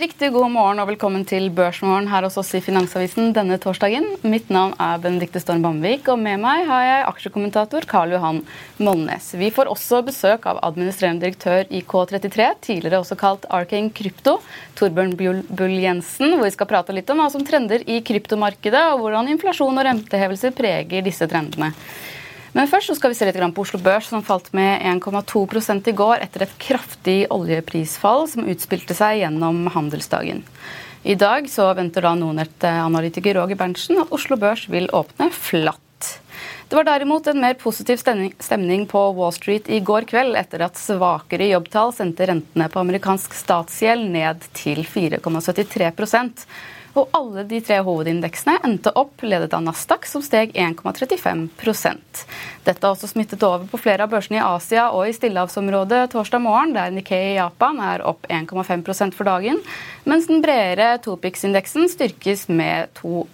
riktig god morgen og velkommen til Børsmorgen her hos oss i Finansavisen denne torsdagen. Mitt navn er Benedikte Storm Bamvik, og med meg har jeg aksjekommentator Karl Johan Molnes. Vi får også besøk av administrerende direktør i K33, tidligere også kalt Arcane Krypto, Torbjørn Bull Jensen, hvor vi skal prate litt om hva som trender i kryptomarkedet, og hvordan inflasjon og rentehevelser preger disse trendene. Men først skal vi se litt på Oslo Børs, som falt med 1,2 i går etter et kraftig oljeprisfall som utspilte seg gjennom handelsdagen. I dag så venter da Nordnett-analytiker Roger Berntsen at Oslo Børs vil åpne flatt. Det var derimot en mer positiv stemning på Wall Street i går kveld etter at svakere jobbtall sendte rentene på amerikansk statsgjeld ned til 4,73 og alle de tre hovedindeksene endte opp ledet av Nasdaq, som steg 1,35 Dette har også smittet over på flere av børsene i Asia og i stillehavsområdet torsdag morgen, der Nikkei i Japan er opp 1,5% for dagen, mens den bredere Topix-indeksen styrkes med 2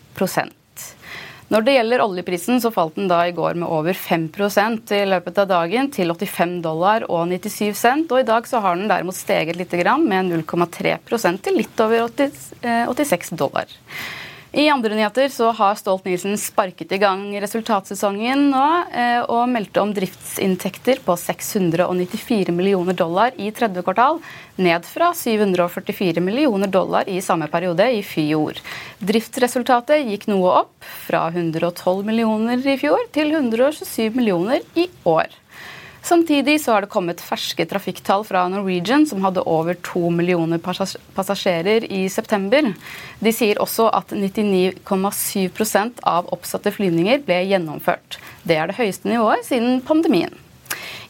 når det gjelder oljeprisen, så falt den da i går med over 5% i løpet av dagen, til 85 dollar og 97 cent. Og i dag så har den derimot steget litt med 0,3 til litt over 86 eh, dollar. I andre nyheter så har Stolt-Nielsen sparket i gang resultatsesongen nå eh, og meldte om driftsinntekter på 694 millioner dollar i tredje kvartal, ned fra 744 millioner dollar i samme periode i fjor. Driftsresultatet gikk noe opp, fra 112 millioner i fjor til 127 millioner i år. Samtidig så har det kommet ferske trafikktall fra Norwegian, som hadde over to millioner passasjerer i september. De sier også at 99,7% av oppsatte flyvninger ble gjennomført. Det er det høyeste nivået siden pandemien.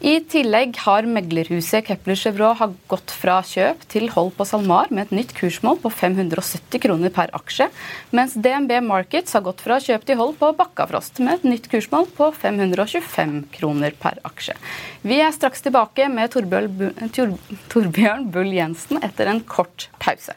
I tillegg har meglerhuset Kepler Chevrolet gått fra kjøp til hold på SalMar med et nytt kursmål på 570 kroner per aksje, mens DNB Markets har gått fra kjøp til hold på Bakkafrost med et nytt kursmål på 525 kroner per aksje. Vi er straks tilbake med Torbjørn Bull Jensen etter en kort pause.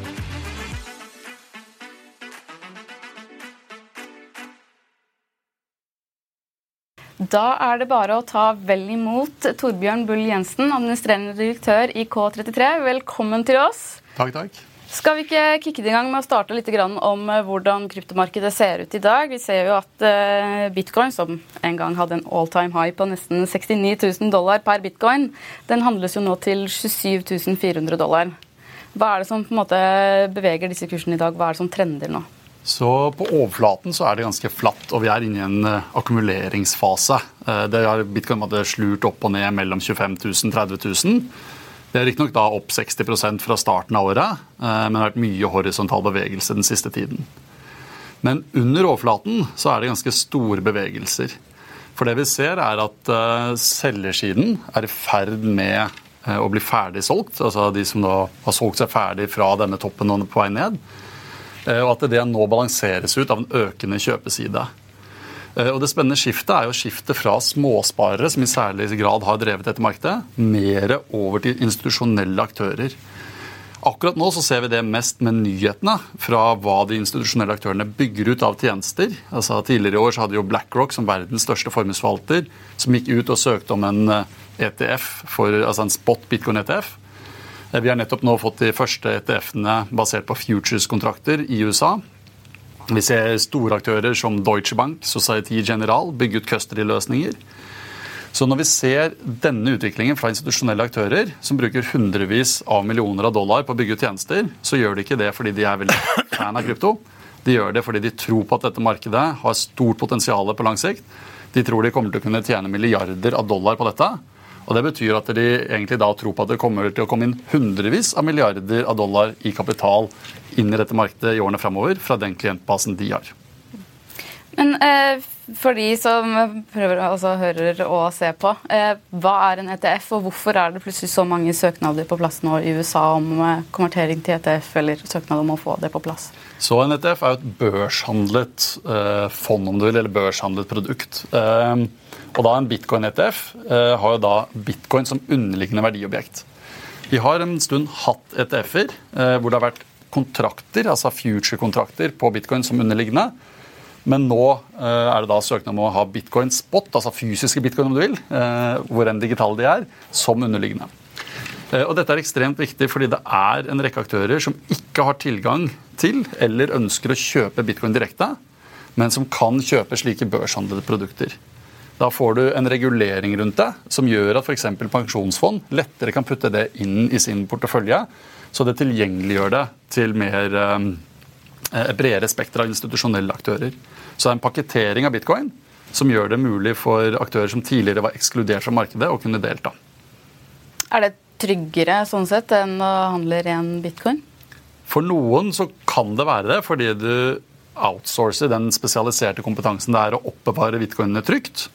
Da er det bare å ta vel imot Torbjørn Bull Jensen, administrerende direktør i K33. Velkommen til oss. Takk, takk. Skal vi ikke kicke det i gang med å starte litt om eh, hvordan kryptomarkedet ser ut i dag? Vi ser jo at eh, bitcoin, som en gang hadde en all time high på nesten 69 000 dollar per bitcoin, den handles jo nå til 27 400 dollar. Hva er det som på en måte beveger disse kursene i dag? Hva er det som trender nå? Så på overflaten så er det ganske flatt, og vi er inne i en uh, akkumuleringsfase. Uh, det har bitcoin slurt opp og ned mellom 25 000 30 000. Det er riktignok da opp 60% fra starten av året, uh, men det har vært mye horisontal bevegelse den siste tiden. Men under overflaten så er det ganske store bevegelser. For det vi ser, er at selgersiden er i ferd med å bli ferdig solgt. Altså de som da har solgt seg ferdig fra denne toppen og på vei ned. Og at det nå balanseres ut av en økende kjøpeside. Og Det spennende skiftet er jo skiftet fra småsparere, som i særlig grad har drevet dette markedet, mer over til institusjonelle aktører. Akkurat nå så ser vi det mest med nyhetene fra hva de institusjonelle aktørene bygger ut av tjenester. Altså Tidligere i år så hadde jo BlackRock som verdens største formuesforvalter, som gikk ut og søkte om en ETF, eh, e for, altså en spot bitcoin-ETF. Eh, vi har nettopp nå fått de første ETF-ene basert på futures-kontrakter i USA. Vi ser store aktører som Deutsche Bank, Society General bygge ut custody-løsninger. Så når vi ser denne utviklingen fra institusjonelle aktører som bruker hundrevis av millioner av dollar på å bygge ut tjenester, så gjør de ikke det fordi de er veldig fan av krypto. De gjør det fordi de tror på at dette markedet har stort potensial på lang sikt. De tror de kommer til å kunne tjene milliarder av dollar på dette. Og Det betyr at de egentlig da tror på at det kommer til å komme inn hundrevis av milliarder av dollar i kapital inn i dette markedet i årene framover fra den klientbasen de har. Men eh, for de som prøver, altså, hører og ser på, eh, hva er en ETF, og hvorfor er det plutselig så mange søknader på plass nå i USA om eh, konvertering til ETF, eller søknad om å få det på plass? Så En ETF er jo et børshandlet eh, fond, om du vil, eller børshandlet produkt. Eh, og da En bitcoin-ETF eh, har jo da bitcoin som underliggende verdiobjekt. Vi har en stund hatt ETF-er hvor det har vært kontrakter, altså future-kontrakter på bitcoin som underliggende. Men nå eh, er det da søknad om å ha bitcoin spot, altså fysiske bitcoin om du vil, eh, hvor enn digitale de er, som underliggende. Eh, og Dette er ekstremt viktig fordi det er en rekke aktører som ikke har tilgang til eller ønsker å kjøpe bitcoin direkte, men som kan kjøpe slike børshandlede produkter. Da får du en regulering rundt det som gjør at f.eks. pensjonsfond lettere kan putte det inn i sin portefølje, så det tilgjengeliggjør det til mer et eh, bredere spekter av institusjonelle aktører. Så det er en pakketering av bitcoin som gjør det mulig for aktører som tidligere var ekskludert fra markedet, å kunne delta. Er det tryggere sånn sett enn å handle ren bitcoin? For noen så kan det være det, fordi du outsourcer den spesialiserte kompetansen det er å oppbevare bitcoinene trygt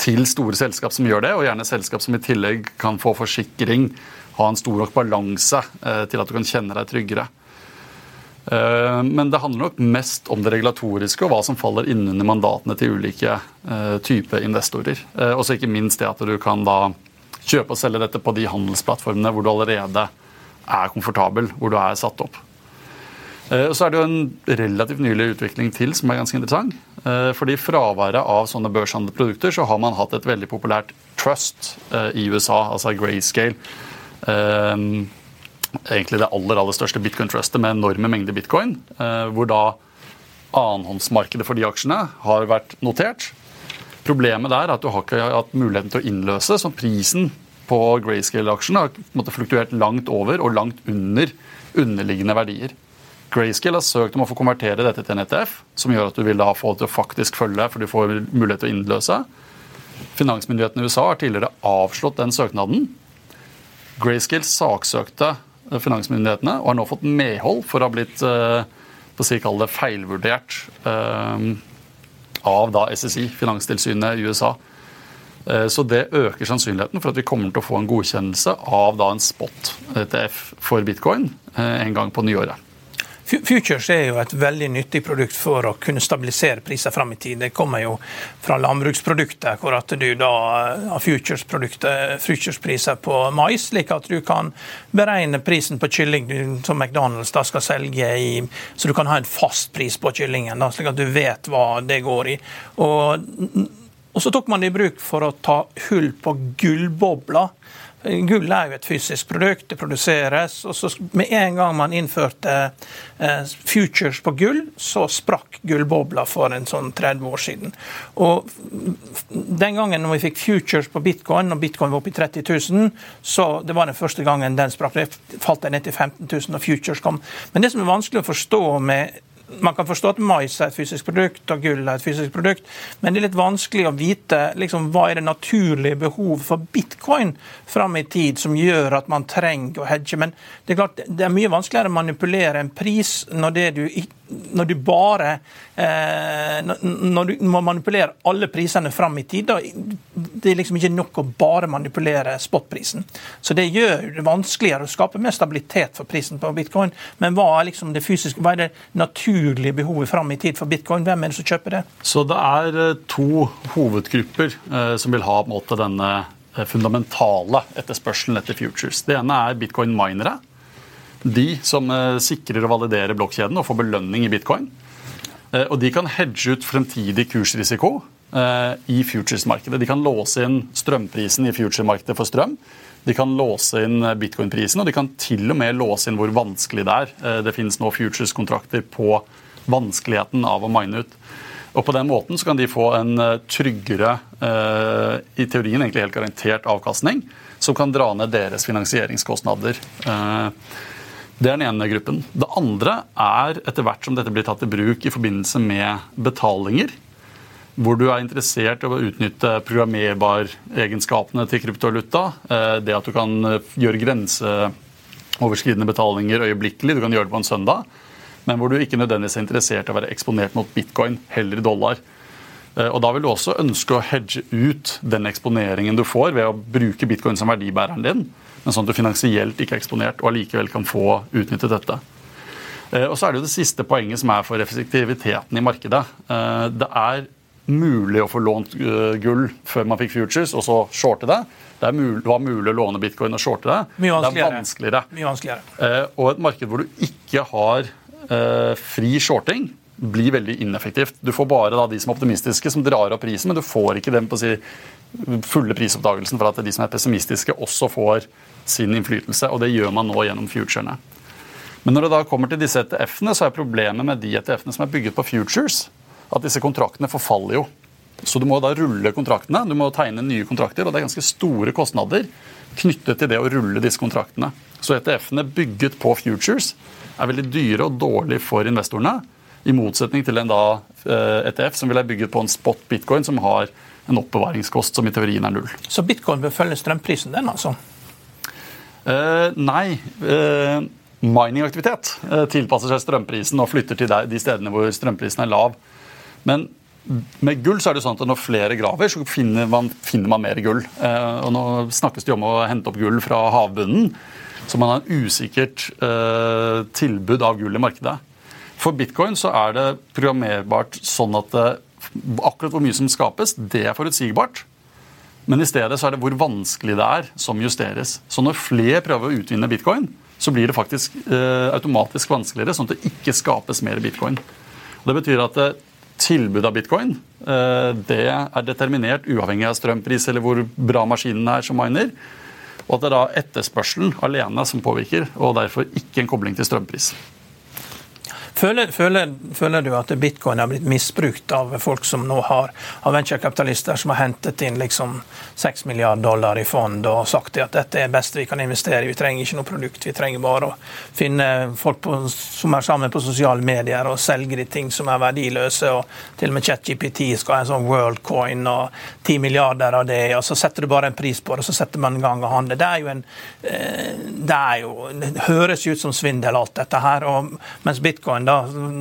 til store selskap som gjør det, og gjerne selskap som i tillegg kan få forsikring, ha en stor nok balanse eh, til at du kan kjenne deg tryggere. Eh, men det handler nok mest om det regulatoriske og hva som faller innunder mandatene til ulike eh, typer investorer. Og så ikke minst det at du kan da kjøpe og selge dette på de handelsplattformene hvor du allerede er komfortabel, hvor du er satt opp. Og så er det jo en relativt nylig utvikling til som er ganske interessant. Fordi fraværet av sånne børshandelprodukter så har man hatt et veldig populært trust i USA, altså grayscale egentlig det aller, aller største bitcoin-trustet med enorme mengder bitcoin. Eh, hvor da annenhåndsmarkedet for de aksjene har vært notert. Problemet der er at du har ikke hatt muligheten til å innløse, så prisen på Grayscale-aksjene har fluktuert langt over og langt under underliggende verdier. Grayscale har søkt om å få konvertere dette til en ETF, som gjør at du vil da få det til å faktisk følge, for du får mulighet til å innløse. Finansmyndighetene i USA har tidligere avslått den søknaden. Grayscale saksøkte finansmyndighetene, og har nå fått medhold for å ha blitt eh, på si, kall det feilvurdert eh, av da SSI, Finanstilsynet i USA. Eh, så det øker sannsynligheten for at vi kommer til å få en godkjennelse av da en spot-ETF for bitcoin en gang på nyåret. Futures er jo et veldig nyttig produkt for å kunne stabilisere priser fram i tid. Det kommer jo fra landbruksprodukter, hvor at du da har futurespriser på mais, slik at du kan beregne prisen på kylling som McDonald's da skal selge i, så du kan ha en fast pris på kyllingen, da, slik at du vet hva det går i. Og, og så tok man det i bruk for å ta hull på gullbobler Gull er jo et fysisk produkt, det produseres. og så Med en gang man innførte eh, futures på gull, så sprakk gullbobla for en sånn 30 år siden. Og Den gangen når vi fikk futures på bitcoin, og bitcoin var oppe i 30 000, så det var den første gangen den sprakk. Det falt ned til 15 000 og futures kom. Men det som er vanskelig å forstå med man kan forstå at mais er et fysisk produkt og gull er et fysisk produkt, men det er litt vanskelig å vite liksom, hva er det naturlige behovet for bitcoin fram i tid som gjør at man trenger å hedge. Men det er klart, det er mye vanskeligere å manipulere en pris når det du når du bare eh, når du må manipulere alle prisene fram i tid, da, det er liksom ikke nok å bare manipulere spotprisen. Så det gjør det vanskeligere å skape mer stabilitet for prisen på bitcoin. Men hva er liksom det fysiske, hva er det naturlige behovet fram i tid for bitcoin? Hvem er det som kjøper det? Så det er eh, to hovedgrupper eh, som vil ha måte denne eh, fundamentale etterspørselen etter futures. Det ene er bitcoin-minere de som sikrer og validerer blokkjeden og får belønning i bitcoin. Og de kan hedge ut fremtidig kursrisiko i futures-markedet. De kan låse inn strømprisen i future-markedet for strøm. De kan låse inn bitcoin-prisen, og de kan til og med låse inn hvor vanskelig det er. Det finnes nå futures-kontrakter på vanskeligheten av å mine ut. Og På den måten så kan de få en tryggere, i teorien egentlig helt garantert avkastning, som kan dra ned deres finansieringskostnader. Det er den ene gruppen. Det andre er etter hvert som dette blir tatt i bruk i forbindelse med betalinger, hvor du er interessert i å utnytte programmerbaregenskapene til kryptovaluta. Eh, det at du kan eh, gjøre grenseoverskridende betalinger øyeblikkelig, du kan gjøre det på en søndag. Men hvor du ikke nødvendigvis er interessert i å være eksponert mot bitcoin, heller dollar. Eh, og Da vil du også ønske å hedge ut den eksponeringen du får ved å bruke bitcoin som verdibæreren din men sånn at du finansielt ikke er eksponert og allikevel kan få utnyttet dette. Og så er det jo det siste poenget som er for effektiviteten i markedet. Det er mulig å få lånt eh, gull før man fikk futures, og så shorte det. Det, mulig, det var mulig å låne bitcoin og shorte det. Mye. Det er vanskeligere. Mye vanskeligere. Og et marked hvor du ikke har fri shorting, blir veldig ineffektivt. Du får bare da de som er optimistiske, som drar opp prisen, men du får ikke den på si, fulle prisoppdagelsen for at de som er pessimistiske, også får sin innflytelse. Og det gjør man nå gjennom futurene. Men når det da kommer til disse ETF-ene, så er problemet med de ETF-ene som er bygget på futures, at disse kontraktene forfaller jo. Så du må da rulle kontraktene, du må tegne nye kontrakter, og det er ganske store kostnader knyttet til det å rulle disse kontraktene. Så ETF-ene bygget på futures er veldig dyre og dårlige for investorene. I motsetning til en da ETF eh, e som ville bygget på en spot bitcoin som har en oppbevaringskost som i teorien er null. Så bitcoin bør følge strømprisen, den altså? Uh, nei. Uh, Miningaktivitet uh, tilpasser seg strømprisen og flytter til de stedene hvor strømprisen er lav. Men med gull så er det sånn at når flere graver, så finner man, finner man mer gull. og Nå snakkes det om å hente opp gull fra havbunnen, så man har en usikkert tilbud av gull i markedet. For bitcoin så er det programmerbart sånn at akkurat hvor mye som skapes, det er forutsigbart. Men i stedet så er det hvor vanskelig det er, som justeres. Så når flere prøver å utvinne bitcoin, så blir det faktisk eh, automatisk vanskeligere, sånn at det ikke skapes mer bitcoin. Og det betyr at eh, tilbudet av bitcoin eh, det er determinert uavhengig av strømpris eller hvor bra maskinen er som miner. Og at det er da etterspørselen alene som påvirker, og derfor ikke en kobling til strømpris. Føler, føler, føler, du at bitcoin har blitt misbrukt av folk som nå har har venturekapitalister som har hentet inn liksom 6 milliarder dollar i fond og sagt at dette er det beste vi kan investere i, vi trenger ikke noe produkt, vi trenger bare å finne folk på, som er sammen på sosiale medier og selge de ting som er verdiløse. og Til og med ChatGPT skal ha en sånn worldcoin og 10 milliarder av det, og så setter du bare en pris på det, og så setter man i gang og handler. Det er jo en eh, det, er jo, det høres ut som svindel, alt dette her. og mens bitcoin man da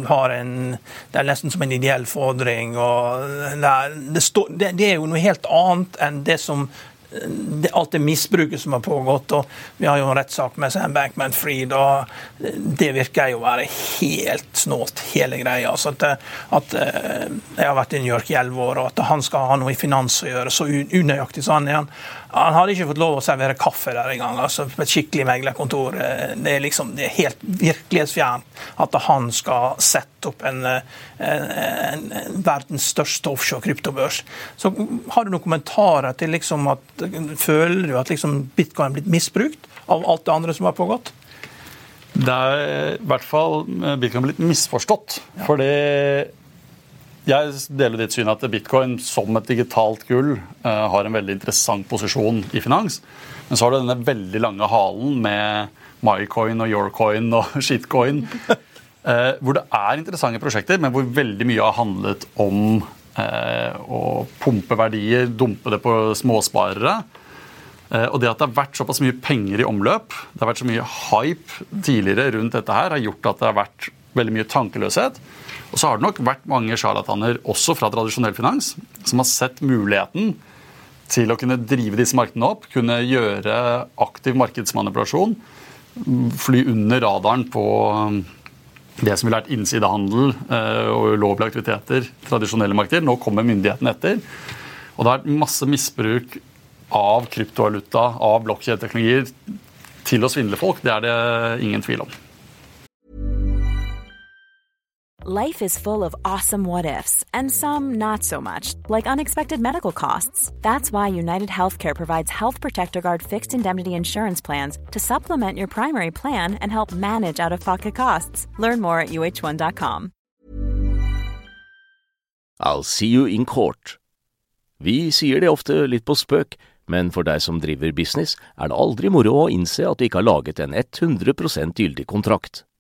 har en Det er nesten som en ideell fordring. og det er, det, det, er jo noe helt annet enn det som det, alt det misbruket som har pågått. og Vi har jo en rettssak med Sam Bankman Fried, og det virker jo å være helt snålt, hele greia. Altså at, at, Jeg har vært i New York i elleve år, og at han skal ha noe i finans å gjøre, så unøyaktig som han er. Han hadde ikke fått lov å servere kaffe der engang. Altså, på et skikkelig meglerkontor. Det er liksom, det er helt virkelighetsfjernt at han skal sette opp en, en, en, en verdens største offshore kryptobørs. Så Har du noen kommentarer til liksom at Føler du at liksom bitcoin er blitt misbrukt av alt det andre som har pågått? Det er i hvert fall eh, bitcoin blitt misforstått. Ja. For det jeg deler ditt syn at bitcoin som et digitalt gull uh, har en veldig interessant posisjon i finans. Men så har du denne veldig lange halen med mycoin og yourcoin og shitcoin. Eh, hvor det er interessante prosjekter, men hvor veldig mye har handlet om eh, å pumpe verdier, dumpe det på småsparere. Eh, og det at det har vært såpass mye penger i omløp, det har vært så mye hype tidligere rundt dette her, har gjort at det har vært veldig mye tankeløshet. Og så har det nok vært mange sjarlataner, også fra tradisjonell finans, som har sett muligheten til å kunne drive disse markedene opp, kunne gjøre aktiv markedsmanipulasjon, fly under radaren på um, det som ville vært innsidehandel uh, og ulovlige aktiviteter, tradisjonelle markeder. Nå kommer myndighetene etter. Og det har vært masse misbruk av kryptovaluta, av blokkjedeteknologier, til å svindle folk. Det er det ingen tvil om. Life is full of awesome what ifs, and some not so much, like unexpected medical costs. That's why United Healthcare provides Health Protector Guard fixed indemnity insurance plans to supplement your primary plan and help manage out of pocket costs. Learn more at uh1.com. I'll see you in court. Vi sier det ofte litt på spøk, men for deg som driver business, er det moro å innse at du ikke har laget en 100 gyldig kontrakt.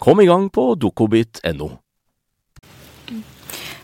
Kom i gang på dokobit.no.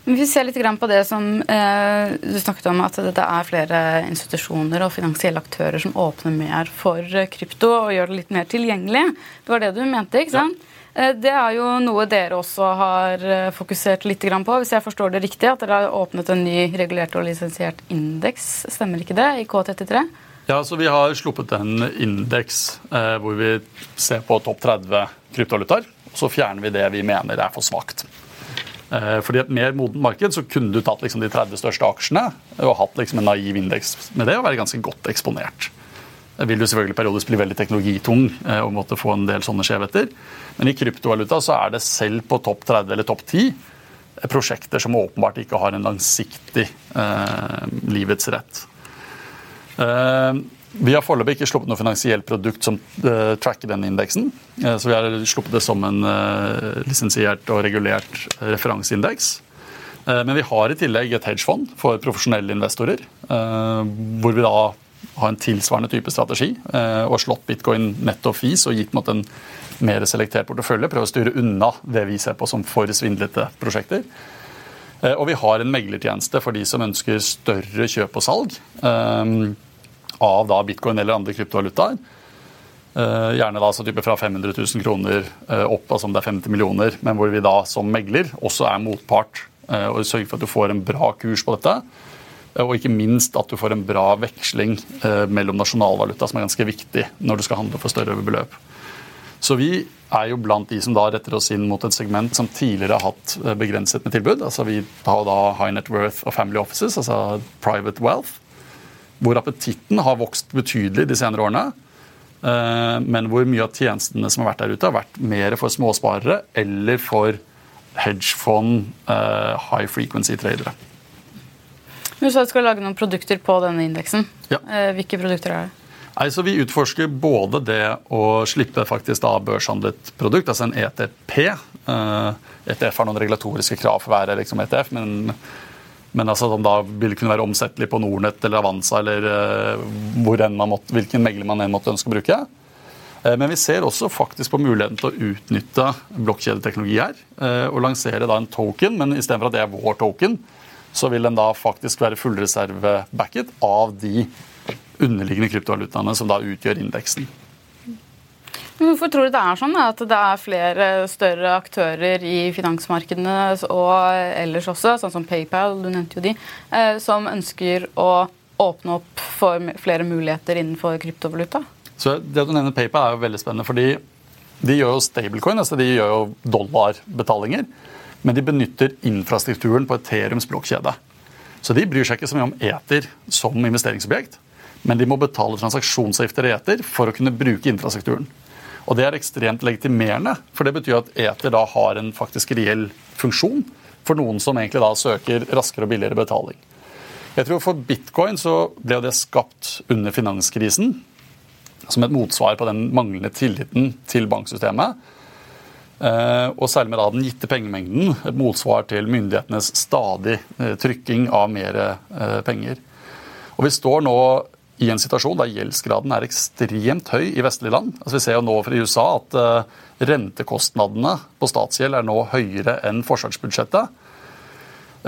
Vi ser litt på det som eh, du snakket om, at det er flere institusjoner og finansielle aktører som åpner mer for krypto og gjør det litt mer tilgjengelig. Det var det du mente, ikke sant? Ja. Eh, det er jo noe dere også har eh, fokusert litt på, hvis jeg forstår det riktig. At dere har åpnet en ny regulert og lisensiert indeks, stemmer ikke det? I K33? Ja, så Vi har sluppet en indeks eh, hvor vi ser på topp 30 kryptovalutaer så fjerner vi det vi mener er for svakt. Eh, fordi et mer modent marked så kunne du tatt liksom de 30 største aksjene og hatt liksom en naiv indeks med det og være ganske godt eksponert. Det vil jo selvfølgelig periodisk bli veldig teknologitung eh, og måtte få en del sånne skjevheter. Men i kryptovaluta så er det selv på topp 30 eller topp 10 eh, prosjekter som åpenbart ikke har en langsiktig eh, livets rett. Eh, vi har foreløpig ikke sluppet noe finansielt produkt som uh, tracker den indeksen. Uh, så vi har sluppet det som en uh, lisensiert og regulert referanseindeks. men vi har i tillegg et hedgefond for profesjonelle investorer. hvor vi da har en tilsvarende type strategi og slått bitcoin netto fees og gitt mot en mer selektert portefølje. Prøve å styre unna det vi ser på som for svindlete prosjekter. Og vi har en meglertjeneste for de som ønsker større kjøp og salg av da bitcoin eller andre kryptovalutaer. Uh, gjerne da så type fra 500 000 kroner uh, opp, altså om det er 50 millioner, men hvor vi da som megler også er motpart uh, og sørger for at du får en bra kurs på dette. Og ikke minst at du får en bra veksling mellom nasjonalvaluta, som er ganske viktig når du skal handle for større beløp. Så vi er jo blant de som da retter oss inn mot et segment som tidligere har hatt begrenset med tilbud. Altså Vi har da high net worth og family offices, altså private wealth hvor appetitten har vokst betydelig de senere årene. Eh, men hvor mye av tjenestene som har vært der ute, har vært mer for småsparere eller for hedgefond, eh, high frequency-tradere. Du sa du skal lage noen produkter på denne indeksen. Ja. Eh, hvilke produkter er det? Nei, så Vi utforsker både det å slippe faktisk da børshandlet produkt, altså en ETP. ETF har noen regulatoriske krav for å være liksom ETF, men men altså, som da vil kunne være omsettelig på Nordnett eller Avanza eller uh, måtte, hvilken megler man enn måtte ønske å bruke. Uh, men vi ser også faktisk på muligheten til å utnytte blokkjedeteknologi her. Uh, og lansere da en token, men istedenfor at det er vår token, så vil den da faktisk være fullreserve-backet av de underliggende kryptovalutaene som da utgjør indeksen. Hvorfor tror du det er sånn at det er flere større aktører i finansmarkedene og ellers også, sånn som PayPal, du nevnte jo de, eh, som ønsker å åpne opp for flere muligheter innenfor kryptovaluta? Så Det du nevner PayPal er jo veldig spennende, fordi de gjør jo stablecoin, altså de gjør jo dollarbetalinger. Men de benytter infrastrukturen på Ethereums blokkjede. Så de bryr seg ikke så mye om Eter som investeringsobjekt, men de må betale transaksjonsavgifter i Eter for å kunne bruke infrastrukturen. Og Det er ekstremt legitimerende, for det betyr at Eter da har en faktisk reell funksjon for noen som egentlig da søker raskere og billigere betaling. Jeg tror For bitcoin så ble det skapt under finanskrisen som et motsvar på den manglende tilliten til banksystemet. Eh, og særlig med da den gitte pengemengden, et motsvar til myndighetenes stadig eh, trykking av mer eh, penger. Og Vi står nå i en situasjon der gjeldsgraden er ekstremt høy i vestlige land. Altså Vi ser jo nå fra USA at rentekostnadene på statsgjeld er nå høyere enn forsvarsbudsjettet.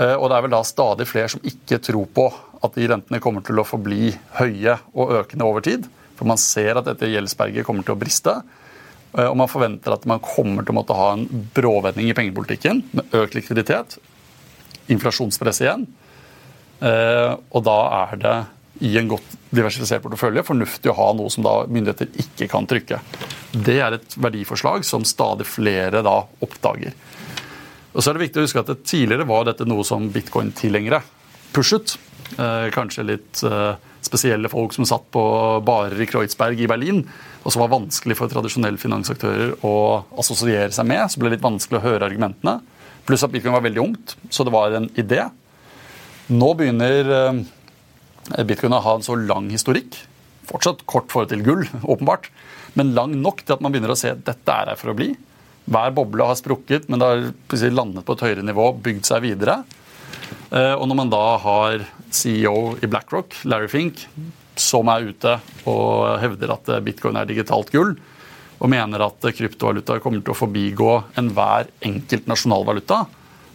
Og det er vel da stadig flere som ikke tror på at de rentene kommer til å forbli høye og økende over tid. For man ser at dette gjeldsberget kommer til å briste. Eh, og man forventer at man kommer til å måtte ha en bråvending i pengepolitikken med økt likviditet, inflasjonspress igjen. Eh, og da er det i en godt diversifisert portefølje fornuftig å ha noe som da myndigheter ikke kan trykke. Det er et verdiforslag som stadig flere da oppdager. Og så er det viktig å huske at Tidligere var dette noe som bitcoin-tilhengere pushet. Eh, kanskje litt spesielle folk som satt på barer i Kreuzberg i Berlin og som var vanskelig for tradisjonelle finansaktører å assosiere seg med. Så ble det litt vanskelig å høre argumentene. Pluss at bitcoin var veldig ungt, så det var en idé. Nå begynner eh, bitcoin har en så lang historikk. Fortsatt kort forhold til gull, åpenbart, men lang nok til at man begynner å se at dette er her for å bli. Hver boble har sprukket, men det har landet på et høyere nivå, bygd seg videre. Eh, og når man da har CEO i BlackRock, Larry Fink, som er ute og hevder at bitcoin er digitalt gull, og mener at kryptovaluta kommer til å forbigå enhver enkelt nasjonalvaluta,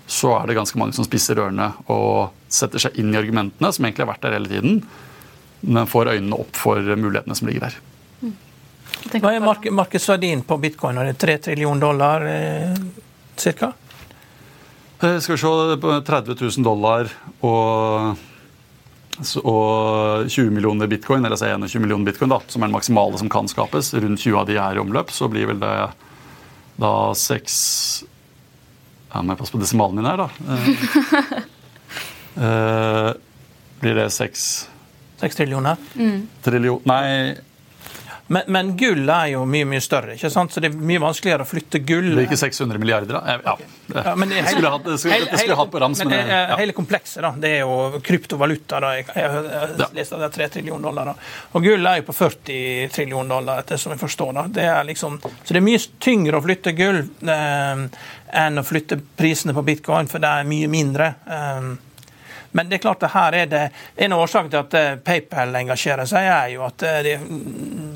så er det ganske mange som spisser ørene og setter seg inn i argumentene, som egentlig har vært der hele tiden, men får øynene opp for mulighetene som ligger der. Hva er mark markedsverdien på bitcoin? Er det 3 trillion dollar eh, ca.? Eh, skal vi se 30 000 dollar og, og 20 millioner bitcoin, eller altså 21 millioner bitcoin, da, som er den maksimale som kan skapes. Rundt 20 av de er i omløp. Så blir vel det da 6 jeg må jeg passe på desimalen min her, da. Uh, blir det seks Seks trillioner? Mm. Trillion Nei. Men, men, gull er jo mye mye større, ikke sant? så det er mye vanskeligere å flytte gull. Det er ikke 600 milliarder, da? Ja. men det, hele. Hele komplekset, da. Det er jo kryptovaluta. da, Jeg, jeg, jeg ja. det er 3 trillioner dollar. Da. Og gull er jo på 40 trillion dollar, etter som jeg forstår. da. Det er liksom, så det er mye tyngre å flytte gull. Eh, enn å flytte prisene på bitcoin, for det er mye mindre. Eh, men det er klart at her er det en av årsakene til at eh, PayPal engasjerer seg, er jo at eh, de,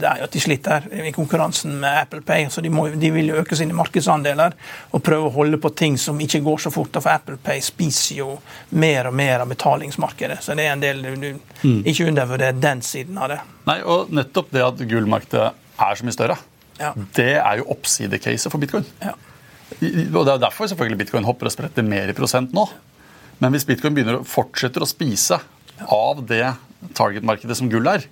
er at de sliter i konkurransen med Apple Pay. så de, må, de, vil jo øke sine markedsandeler og prøve å holde på ting som ikke går så fort. For Apple Pay spiser jo mer og mer av betalingsmarkedet. Så det er en del du, mm. ikke undervurder den siden av det. Nei, og nettopp det at gullmarkedet er så mye større, ja. det er jo oppsidecaset for bitcoin. Ja. Og Det er derfor selvfølgelig bitcoin hopper og spretter mer i prosent nå. Men hvis bitcoin begynner å fortsette å spise av det target-markedet som gull er,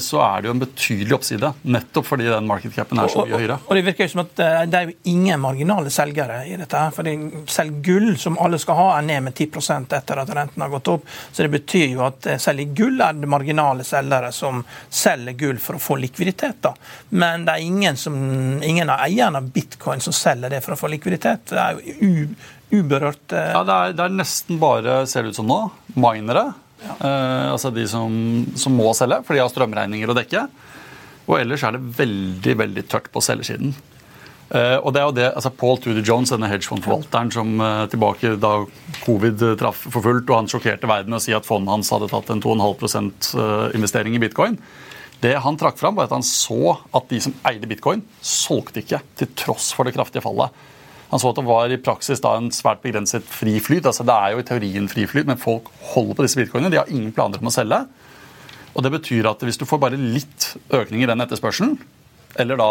så er det jo en betydelig oppside. Nettopp fordi den market capen er så mye høyere. Og, Det virker jo som at eh, det er jo ingen marginale selgere i dette. her, fordi Selv gull, som alle skal ha, er ned med 10 etter at renten har gått opp. Så det betyr jo at eh, selv i gull er det marginale selgere som selger gull for å få likviditet. da. Men det er ingen, som, ingen av eierne av bitcoin som selger det for å få likviditet. Det er jo uberørt eh... Ja, det er, det er, nesten bare, ser det ut som nå, minere. Ja. Eh, altså de som, som, må selge, for de har strømregninger å dekke. Og ellers er det veldig veldig tørt på selgersiden. Eh, og det er jo det, altså Paul Tudor Jones, denne hedgefondforvalteren som eh, tilbake da covid traff for fullt, og han sjokkerte verden med å si at fondet hans hadde tatt en 2,5 eh, investering i bitcoin. Det han trakk fram, var at han så at de som eide bitcoin, solgte ikke, til tross for det kraftige fallet. Han så at det var i praksis da en svært begrenset fri flyt. Altså, det er jo i teorien fri flyt, men folk holder på disse bitcoinene. De har ingen planer om å selge. Og det betyr at hvis du får bare litt økning i den etterspørselen, eller da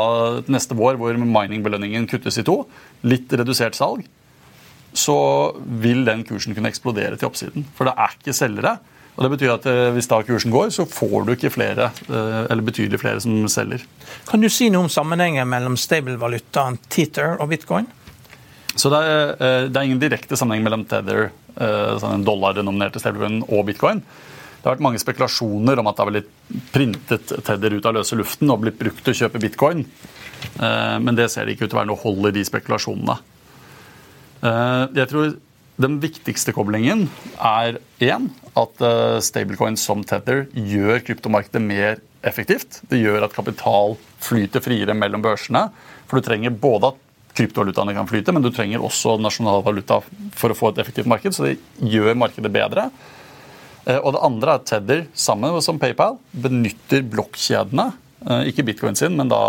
neste vår hvor mining-belønningen kuttes i to, litt redusert salg, så vil den kursen kunne eksplodere til oppsiden. For det er ikke selgere. Og det betyr at eh, Hvis da kursen går, så får du ikke flere, eh, eller betydelig flere som selger. Kan du si noe om sammenhengen mellom stable-valutaen Tether og bitcoin? Så det er, eh, det er ingen direkte sammenheng mellom Tether, sånn en dollar-denominerte stablecoin, og bitcoin. Det har vært mange spekulasjoner om at det har blitt printet Tether ut av løse luften og blitt brukt til å kjøpe bitcoin. Men det ser det ikke ut til å være noe hold i de spekulasjonene. Jeg tror den viktigste koblingen er én at stablecoin som Tether gjør kryptomarkedet mer effektivt. Det gjør at kapital flyter friere mellom børsene. For du trenger både at kryptovalutaene kan flyte, men du trenger også nasjonalvaluta for å få et effektivt marked. Så det gjør markedet bedre. Uh, og det andre er at Tether, sammen som PayPal, benytter blokkjedene, uh, ikke bitcoin sin, men da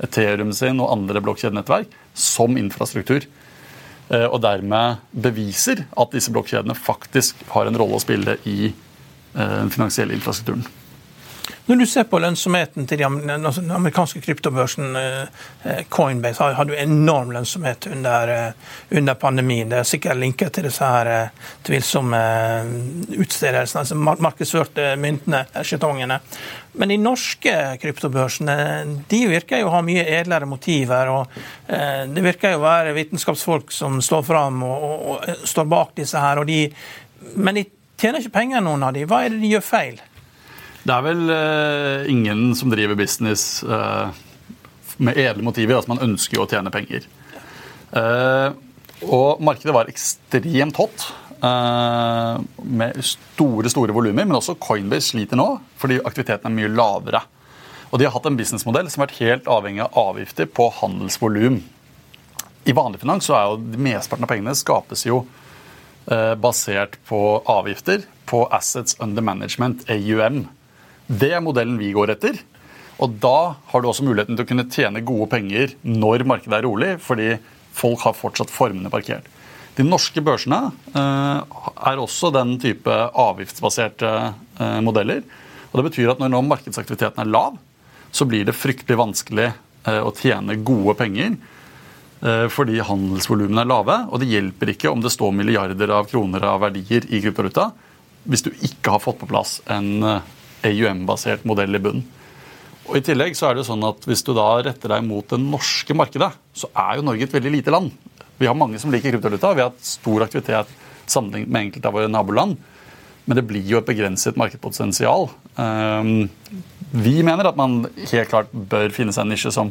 Ethereum sin og andre blokkjedenettverk, som infrastruktur. Eh, og dermed beviser at disse blokkjedene faktisk har en rolle å spille i eh, den finansielle infrastrukturen. Når du ser på lønnsomheten til altså, den amerikanske kryptobørsen eh, Coinbase, har du enorm lønnsomhet under, under, pandemien. Det er sikkert linket til disse her tvilsomme utstedelsene, altså markedsførte myntene, skjetongene. Men de norske kryptobørsene de virker jo å ha mye edlere motiver. og eh, Det virker jo å være vitenskapsfolk som står fram og, og, og, står bak disse her. De, men de tjener ikke penger, noen av de. Hva er det de gjør feil? Det er vel uh, ingen som driver business uh, med edle motiver. Altså man ønsker jo å tjene penger. Uh, og markedet var ekstremt hot. Med store store volumer. Men også Coinbase sliter nå fordi aktiviteten er mye lavere. Og de har hatt en businessmodell som har vært helt avhengig av avgifter på handelsvolum. I vanlig finans så er jo mesteparten av pengene skapes jo basert på avgifter på Assets Under Management, AUM. Det er modellen vi går etter. Og da har du også muligheten til å kunne tjene gode penger når markedet er rolig, fordi folk har fortsatt formene parkert. De norske børsene eh, er også den type avgiftsbaserte eh, modeller. Og Det betyr at når nå markedsaktiviteten er lav, så blir det fryktelig vanskelig eh, å tjene gode penger fordi handelsvolumene er lave. Og det hjelper ikke om det står milliarder av kroner av verdier i kryptovaluta hvis du ikke har fått på plass en AUM-basert modell i bunnen. Og i tillegg så er det jo sånn at Hvis du da retter deg mot det norske markedet, så er jo Norge et veldig lite land. Vi har mange som liker kryptovaluta. Vi har hatt stor aktivitet sammenlignet med enkelte av våre naboland. Men det blir jo et begrenset markedspotensial. Ehm, vi mener at man helt klart bør finne seg en nisje som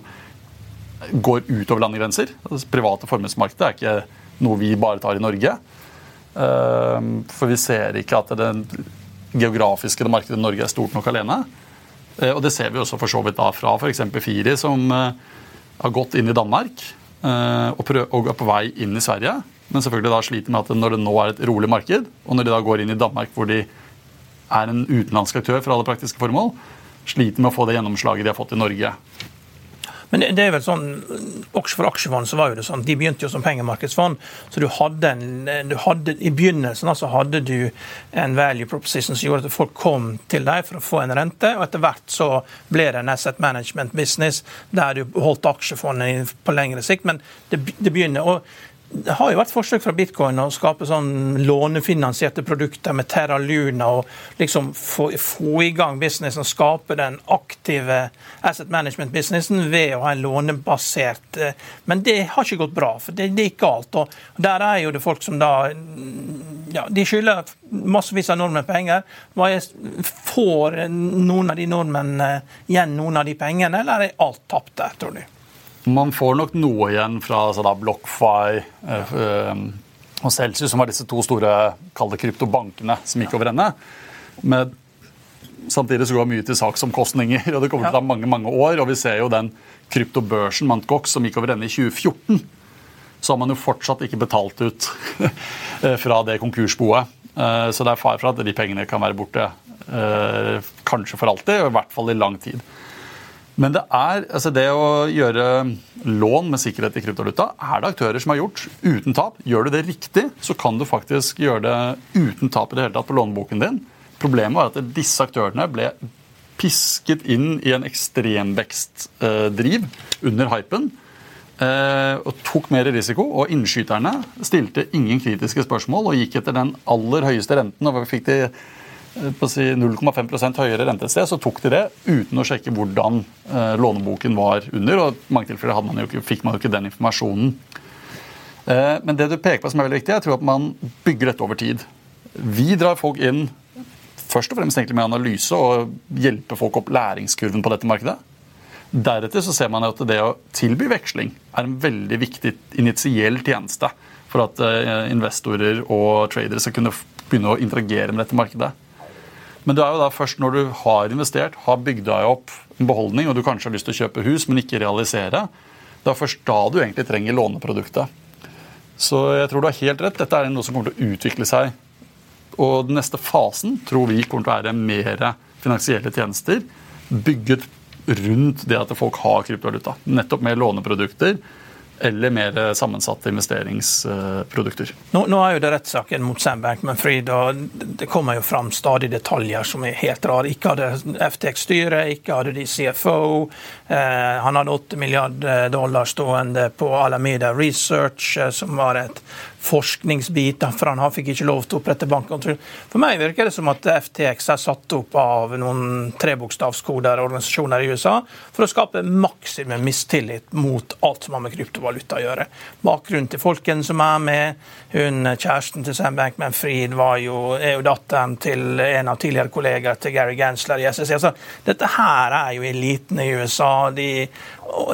går utover landegrenser. Altså, private formuesmarkedet er ikke noe vi bare tar i Norge. Ehm, for vi ser ikke at det geografiske markedet i Norge er stort nok alene. Eh, og det ser vi også for så vidt da fra f.eks. Firi, som eh, har gått inn i Danmark Eh, og, er på vei inn i Sverige. Men selvfølgelig da sliter med at når det nå er et rolig marked, og når de da går inn i Danmark hvor de er en utenlandsk aktør for alle praktiske formål, sliter med å få det gjennomslaget de har fått i Norge. Men det er vel sånn, også For aksjefond så var jo det sånn, de begynte jo som pengemarkedsfond. så du hadde en, du hadde, I begynnelsen altså hadde du en value proposition som gjorde at folk kom til deg for å få en rente. og Etter hvert så ble det en asset management business der du holdt aksjefondet på lengre sikt. Men det, det begynner. og det har jo vært forsøk fra bitcoin å skape sånn lånefinansierte produkter med Terra Luna og liksom få, få i gang businessen, skape den aktive asset management-businessen ved å ha en lånebasert eh, Men det har ikke gått bra, for det, det gikk galt. og Der er jo det folk som da ja, De skylder massevis av nordmenn penger. Får noen av de nordmennene igjen noen av de pengene, eller er alt tapt der, tror du? Man får nok noe igjen fra altså da, BlockFi eh, eh, og Celsius, som var disse to store kalde kryptobankene som gikk over ende. Men samtidig så går mye til saksomkostninger, og det kommer til å ta mange mange år. og Vi ser jo den kryptobørsen Mt. Gox som gikk over ende i 2014. Så har man jo fortsatt ikke betalt ut fra det konkursboet. Eh, så det er fare for at de pengene kan være borte kanskje for alltid, og i hvert fall i lang tid. Men det er, altså det å gjøre lån med sikkerhet i kryptovaluta er det aktører som har gjort uten tap. Gjør du det riktig, så kan du faktisk gjøre det uten tap i det hele tatt på låneboken din. Problemet var at disse aktørene ble pisket inn i en ekstremvekstdriv under hypen. Eh, og tok mer risiko. Og innskyterne stilte ingen kritiske spørsmål og gikk etter den aller høyeste renten. og fikk de si 0,5 høyere rente et sted, så tok de det uten å sjekke hvordan eh, låneboken var under. og I mange tilfeller man ikke, fikk man jo ikke den informasjonen. Eh, men det du peker på som er veldig viktig, jeg tror at man bygger dette over tid. Vi drar folk inn først og fremst egentlig med analyse og hjelper folk opp læringskurven på dette markedet. Deretter så ser man at det å tilby veksling er en veldig viktig initiell tjeneste for at eh, investorer og tradere skal kunne begynne å interagere med dette markedet. Men det er jo da først når du har investert, har bygd deg opp en beholdning, og du kanskje har lyst til å kjøpe hus, men ikke realisere, det er først da du egentlig trenger låneproduktet. Så jeg tror du har helt rett. Dette er noe som kommer til å utvikle seg. Og den neste fasen tror vi kommer til å være mer finansielle tjenester bygget rundt det at folk har kryptovaluta. Nettopp med låneprodukter eller mer sammensatte investeringsprodukter. Nå, nå er jo det rettssaken mot Sam Bankman-Fried, og det kommer jo fram stadig detaljer som er helt rare. Ikke hadde FTX-styret, ikke hadde de CFO. Eh, han hadde 8 milliarder dollar stående på Alameda Research, eh, som var et forskningsbit, for han fikk ikke lov til å opprette bankkontroll. For meg virker det som at FTX er satt opp av noen trebokstavskoder organisasjoner i USA for å skape maksimum mistillit mot alt som har med kryptovaluta å gjøre. Bakgrunnen til folkene som er med, hun kjæresten til Sam Bankman-Fried er jo datteren til en av tidligere kollegaer til Gary Gansler i SSC. Altså, dette her er jo eliten i USA. De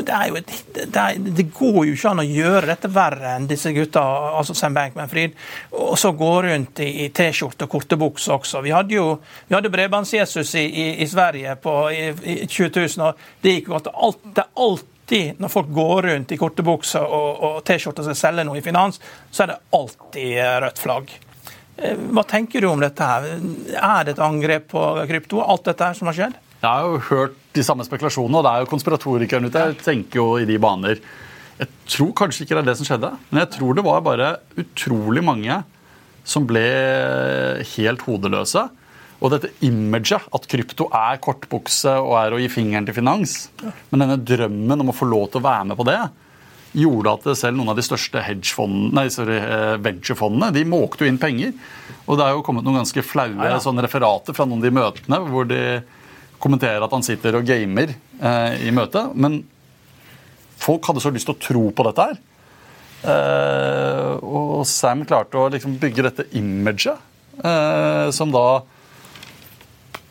det, jo, det, det, går jo ikke an å gjøre dette verre enn disse gutta, altså Sam Bankman-Fried. Og så gå rundt i, i T-skjorte og korte bukser også. Vi hadde jo vi hadde Bredbånds-Jesus i, i, i, Sverige på, i, i 2000, og det gikk godt. Alt, det er alltid når folk går rundt i korte bukser og, og T-skjorte og skal selge noe i finans, så er det alltid rødt flagg. Eh, hva tenker du om dette? her? Er det et angrep på krypto, alt dette her som har skjedd? Jeg har jo hørt de samme spekulasjonene, og det er jo konspiratorikeren ute. Jeg tenker jo i de baner. Jeg tror kanskje ikke det er det som skjedde, men jeg tror det var bare utrolig mange som ble helt hodeløse. Og dette imaget, at krypto er kortbukse og er å gi fingeren til finans, men denne drømmen om å få lov til å være med på det, gjorde at selv noen av de største nei, sorry, eh, venturefondene de måkte jo inn penger. Og det er jo kommet noen ganske flaue ja, ja. referater fra noen av de møtene hvor de kommentere at han sitter og gamer eh, i møtet. Men folk hadde så lyst til å tro på dette her. Eh, og Sam klarte å liksom bygge dette imaget, eh, som da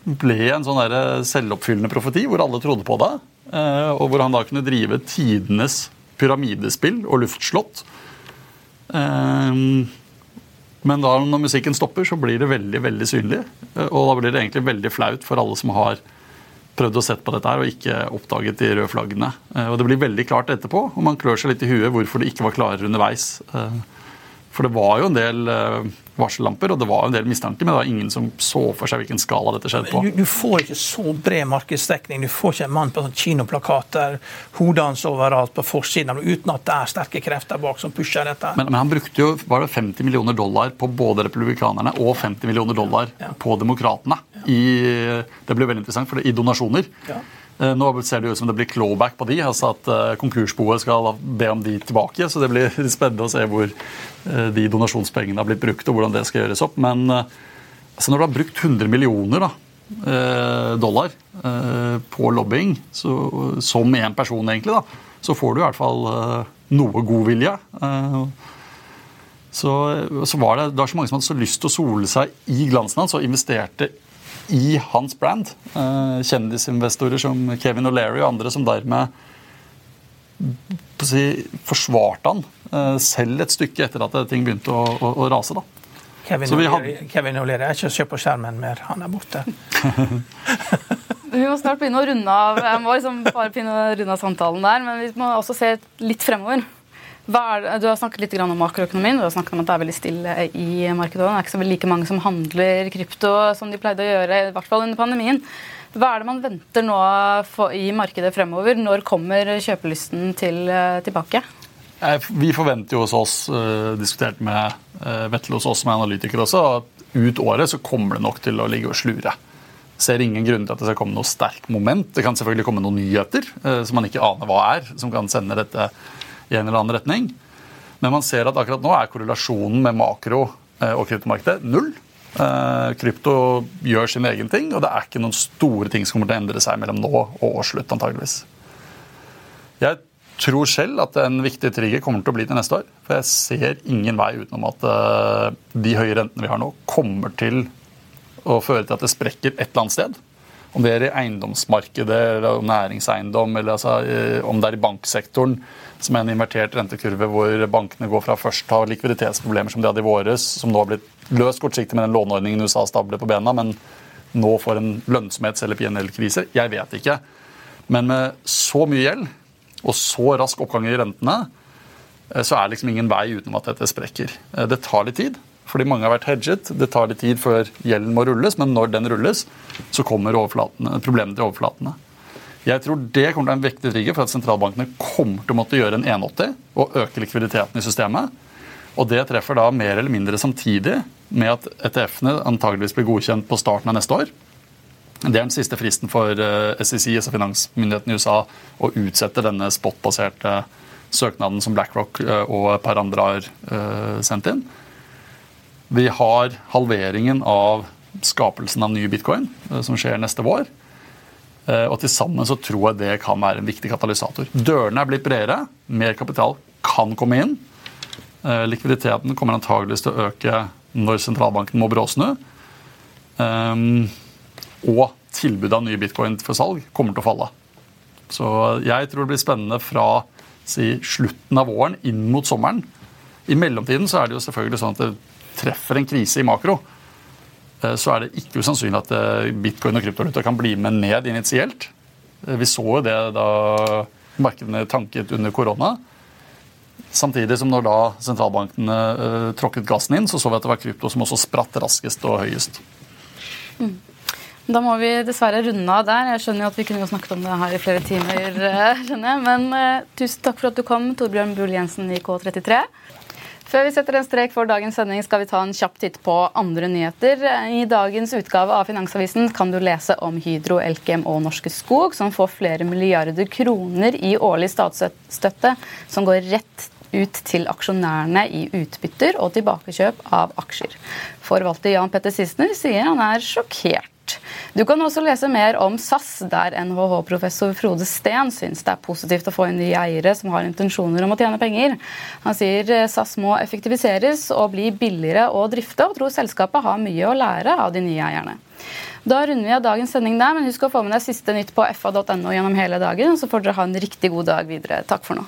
ble en sånn der selvoppfyllende profeti hvor alle trodde på det. Eh, og hvor han da kunne drive tidenes pyramidespill og luftslott. Eh, men da når musikken stopper, så blir det veldig veldig synlig. Eh, og da blir det egentlig veldig flaut for alle som har prøvd å sett på dette her og ikke oppdaget de røde flaggene. Eh, og Det blir veldig klart etterpå, og man klør seg litt i huet hvorfor det ikke var klarere underveis. Eh, for det var jo en del eh, varsellamper, og det var en del mistanker, men det var ingen som så for seg hvilken skala dette skjedde på. Du, du får ikke så bred markedsdekning. Du får ikke en mann på sånn kinoplakater, hodet hans overalt på forsiden, uten at det er sterke krefter bak som pusher dette. Men, men, han brukte jo var det 50 millioner dollar på både republikanerne og 50 millioner dollar ja. på demokratene. I, det blir veldig interessant, for det, i donasjoner. Ja. Eh, nå ser det ut som det blir clawback på de, altså at eh, konkursboet skal be om de tilbake. Så det blir spennende å se hvor eh, de donasjonspengene har blitt brukt, og hvordan det skal gjøres opp. Men altså når du har brukt 100 millioner da, dollar på lobbying, så, som én person egentlig, da, så får du i hvert fall noe god vilje. Så, så var det, det var så mange som hadde så lyst til å sole seg i glansen hans og investerte i hans brand. Eh, kjendisinvestorer som Kevin O'Leary og andre som dermed si, forsvarte han eh, selv et stykke etter at ting begynte å, å, å rase. da. Kevin O'Leary hadde... er ikke å se på skjermen mer. Han er borte. vi må snart begynne å runde av. Jeg må liksom bare begynne å runde av samtalen der, men vi må også se litt fremover. Er, du har snakket litt om makroøkonomien. Du har snakket om at det er veldig stille i markedet. Det er ikke så like mange som handler krypto som de pleide å gjøre, i hvert fall under pandemien. Hva er det man venter nå i markedet fremover? Når kommer kjøpelysten til, eh, tilbake? Vi forventer jo hos oss, uh, diskutert med Vetle hos oss som er analytikere også, at ut året så kommer det nok til å ligge og slure. Ser ingen grunn til at det skal komme noe sterkt moment. Det kan selvfølgelig komme noen nyheter som man ikke aner hva er, som kan sende dette i en eller annen retning. Men man ser at akkurat nå er korrelasjonen med makro- eh, og kryptomarkedet null. Eh, krypto gjør sin egen ting, og det er ikke noen store ting som kommer til å endre seg mellom nå og årsslutt, antageligvis. Jeg tror selv at en viktig trigger kommer til å bli til neste år. For jeg ser ingen vei utenom at uh, de høye rentene vi har nå, kommer til å føre til at det sprekker et eller annet sted. Om det er i eiendomsmarkedet eller næringseiendom, eller altså, om det er i banksektoren, som er en invertert rentekurve hvor bankene går fra først å ha likviditetsproblemer som de hadde i våres, som nå har blitt løst kortsiktig med den låneordningen USA stabler på bena, men nå får en lønnsomhets- eller PNL-krise. Jeg vet ikke. Men med så mye gjeld og så rask oppgang i rentene, eh, så er det liksom ingen vei utenom at dette sprekker. Eh, det tar litt tid, fordi mange har vært hedget. Det tar litt tid før gjelden må rulles, men når den rulles, så kommer problemene til overflatene. Jeg tror det kommer til å være en vektig trigger for at sentralbankene kommer til å måtte gjøre en 180 og øke likviditeten i systemet. Og det treffer da mer eller mindre samtidig med at ETF-ene antageligvis blir godkjent på starten av neste år. Det er den siste fristen for eh, SEC, altså finansmyndigheten i USA, å utsette denne spot-baserte søknaden som BlackRock eh, og et par andre har eh, sendt inn. Vi har halveringen av skapelsen av ny bitcoin, som skjer neste vår. Og til sammen så tror jeg det kan være en viktig katalysator. Dørene er blitt bredere, mer kapital kan komme inn. Likviditeten kommer antageligvis til å øke når sentralbanken må bråsnu. Um, og tilbudet av nye bitcoin for salg kommer til å falle. Så jeg tror det blir spennende fra si, slutten av våren inn mot sommeren. I mellomtiden så er det jo selvfølgelig sånn at det treffer en krise i makro. Eh, så er det ikke usannsynlig at eh, bitcoin og kryptovaluta kan bli med ned initielt. Eh, vi så jo det da markedene tanket under korona. Samtidig som når da sentralbankene tråkket gassen inn, så så vi at det var krypto som også spratt raskest og høyest. Mm. Da må vi dessverre runde av der. Jeg skjønner jo at vi kunne snakket om det her i flere timer. Skjønner jeg. Men uh, tusen takk for at du kom, Torbjørn Bull Jensen i K33. Før vi setter en strek for dagens sending, skal vi ta en kjapp titt på andre nyheter. I dagens utgave av Finansavisen kan du lese om Hydro, Elkem og Norske Skog, som får flere milliarder kroner i årlig statsstøtte, som går rett ut til aksjonærene i utbytter og tilbakekjøp av aksjer. Forvalter Jan Petter Sissener sier han er sjokkert du kan også lese mer om SAS, der NHH-professor Frode Steen syns det er positivt å få inn nye eiere som har intensjoner om å tjene penger. Han sier eh, SAS må effektiviseres og bli billigere å drifte, og tror selskapet har mye å lære av de nye eierne. Da runder vi av dagens sending der, men husk å få med deg siste nytt på fa.no gjennom hele dagen, så får dere ha en riktig god dag videre. Takk for nå.